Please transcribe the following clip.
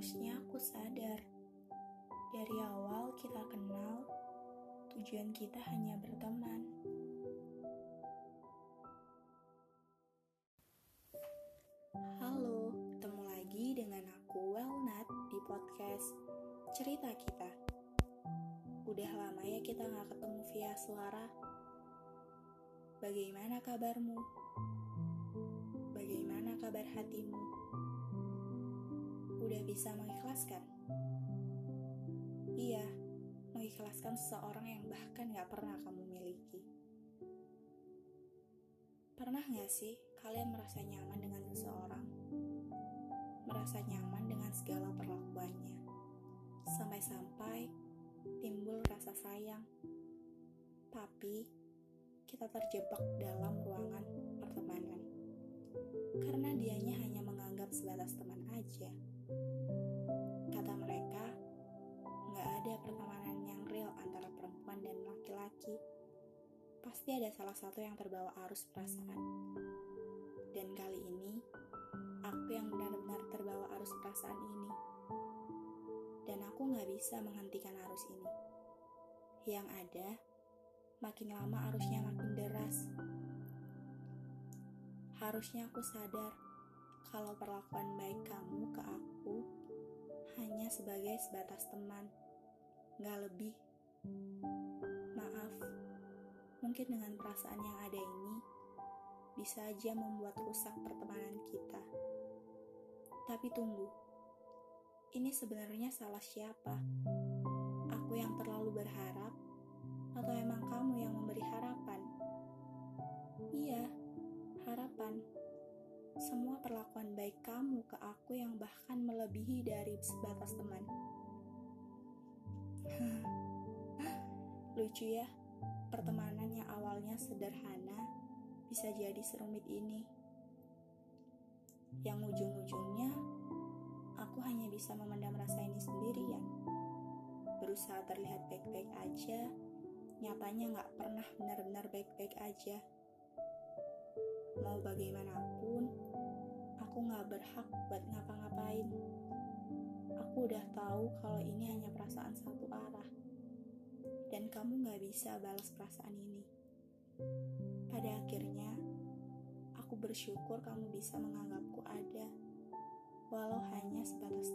Harusnya aku sadar, dari awal kita kenal, tujuan kita hanya berteman. Halo, ketemu lagi dengan aku Welnat di podcast Cerita Kita. Udah lama ya kita gak ketemu via suara. Bagaimana kabarmu? Bagaimana kabar hatimu? Udah bisa mengikhlaskan? Iya, mengikhlaskan seseorang yang bahkan gak pernah kamu miliki. Pernah gak sih kalian merasa nyaman dengan seseorang? Merasa nyaman dengan segala perlakuannya. Sampai-sampai timbul rasa sayang. Tapi, kita terjebak dalam ruangan pertemanan. Karena dianya hanya menganggap sebatas teman aja. Kata mereka, nggak ada pertemanan yang real antara perempuan dan laki-laki. Pasti ada salah satu yang terbawa arus perasaan. Dan kali ini, aku yang benar-benar terbawa arus perasaan ini. Dan aku nggak bisa menghentikan arus ini. Yang ada, makin lama arusnya makin deras. Harusnya aku sadar kalau perlakuan baik kamu ke aku hanya sebagai sebatas teman, gak lebih. Maaf, mungkin dengan perasaan yang ada ini bisa aja membuat rusak pertemanan kita. Tapi tunggu, ini sebenarnya salah siapa? Aku yang terlalu berharap, atau emang kamu semua perlakuan baik kamu ke aku yang bahkan melebihi dari sebatas teman. Lucu ya, pertemanan yang awalnya sederhana bisa jadi serumit ini. Yang ujung-ujungnya, aku hanya bisa memendam rasa ini sendirian. Berusaha terlihat baik-baik aja, nyatanya gak pernah benar-benar baik-baik aja. Mau bagaimanapun, aku gak berhak buat ngapa-ngapain. Aku udah tahu kalau ini hanya perasaan satu arah. Dan kamu gak bisa balas perasaan ini. Pada akhirnya, aku bersyukur kamu bisa menganggapku ada, walau hanya sebatas.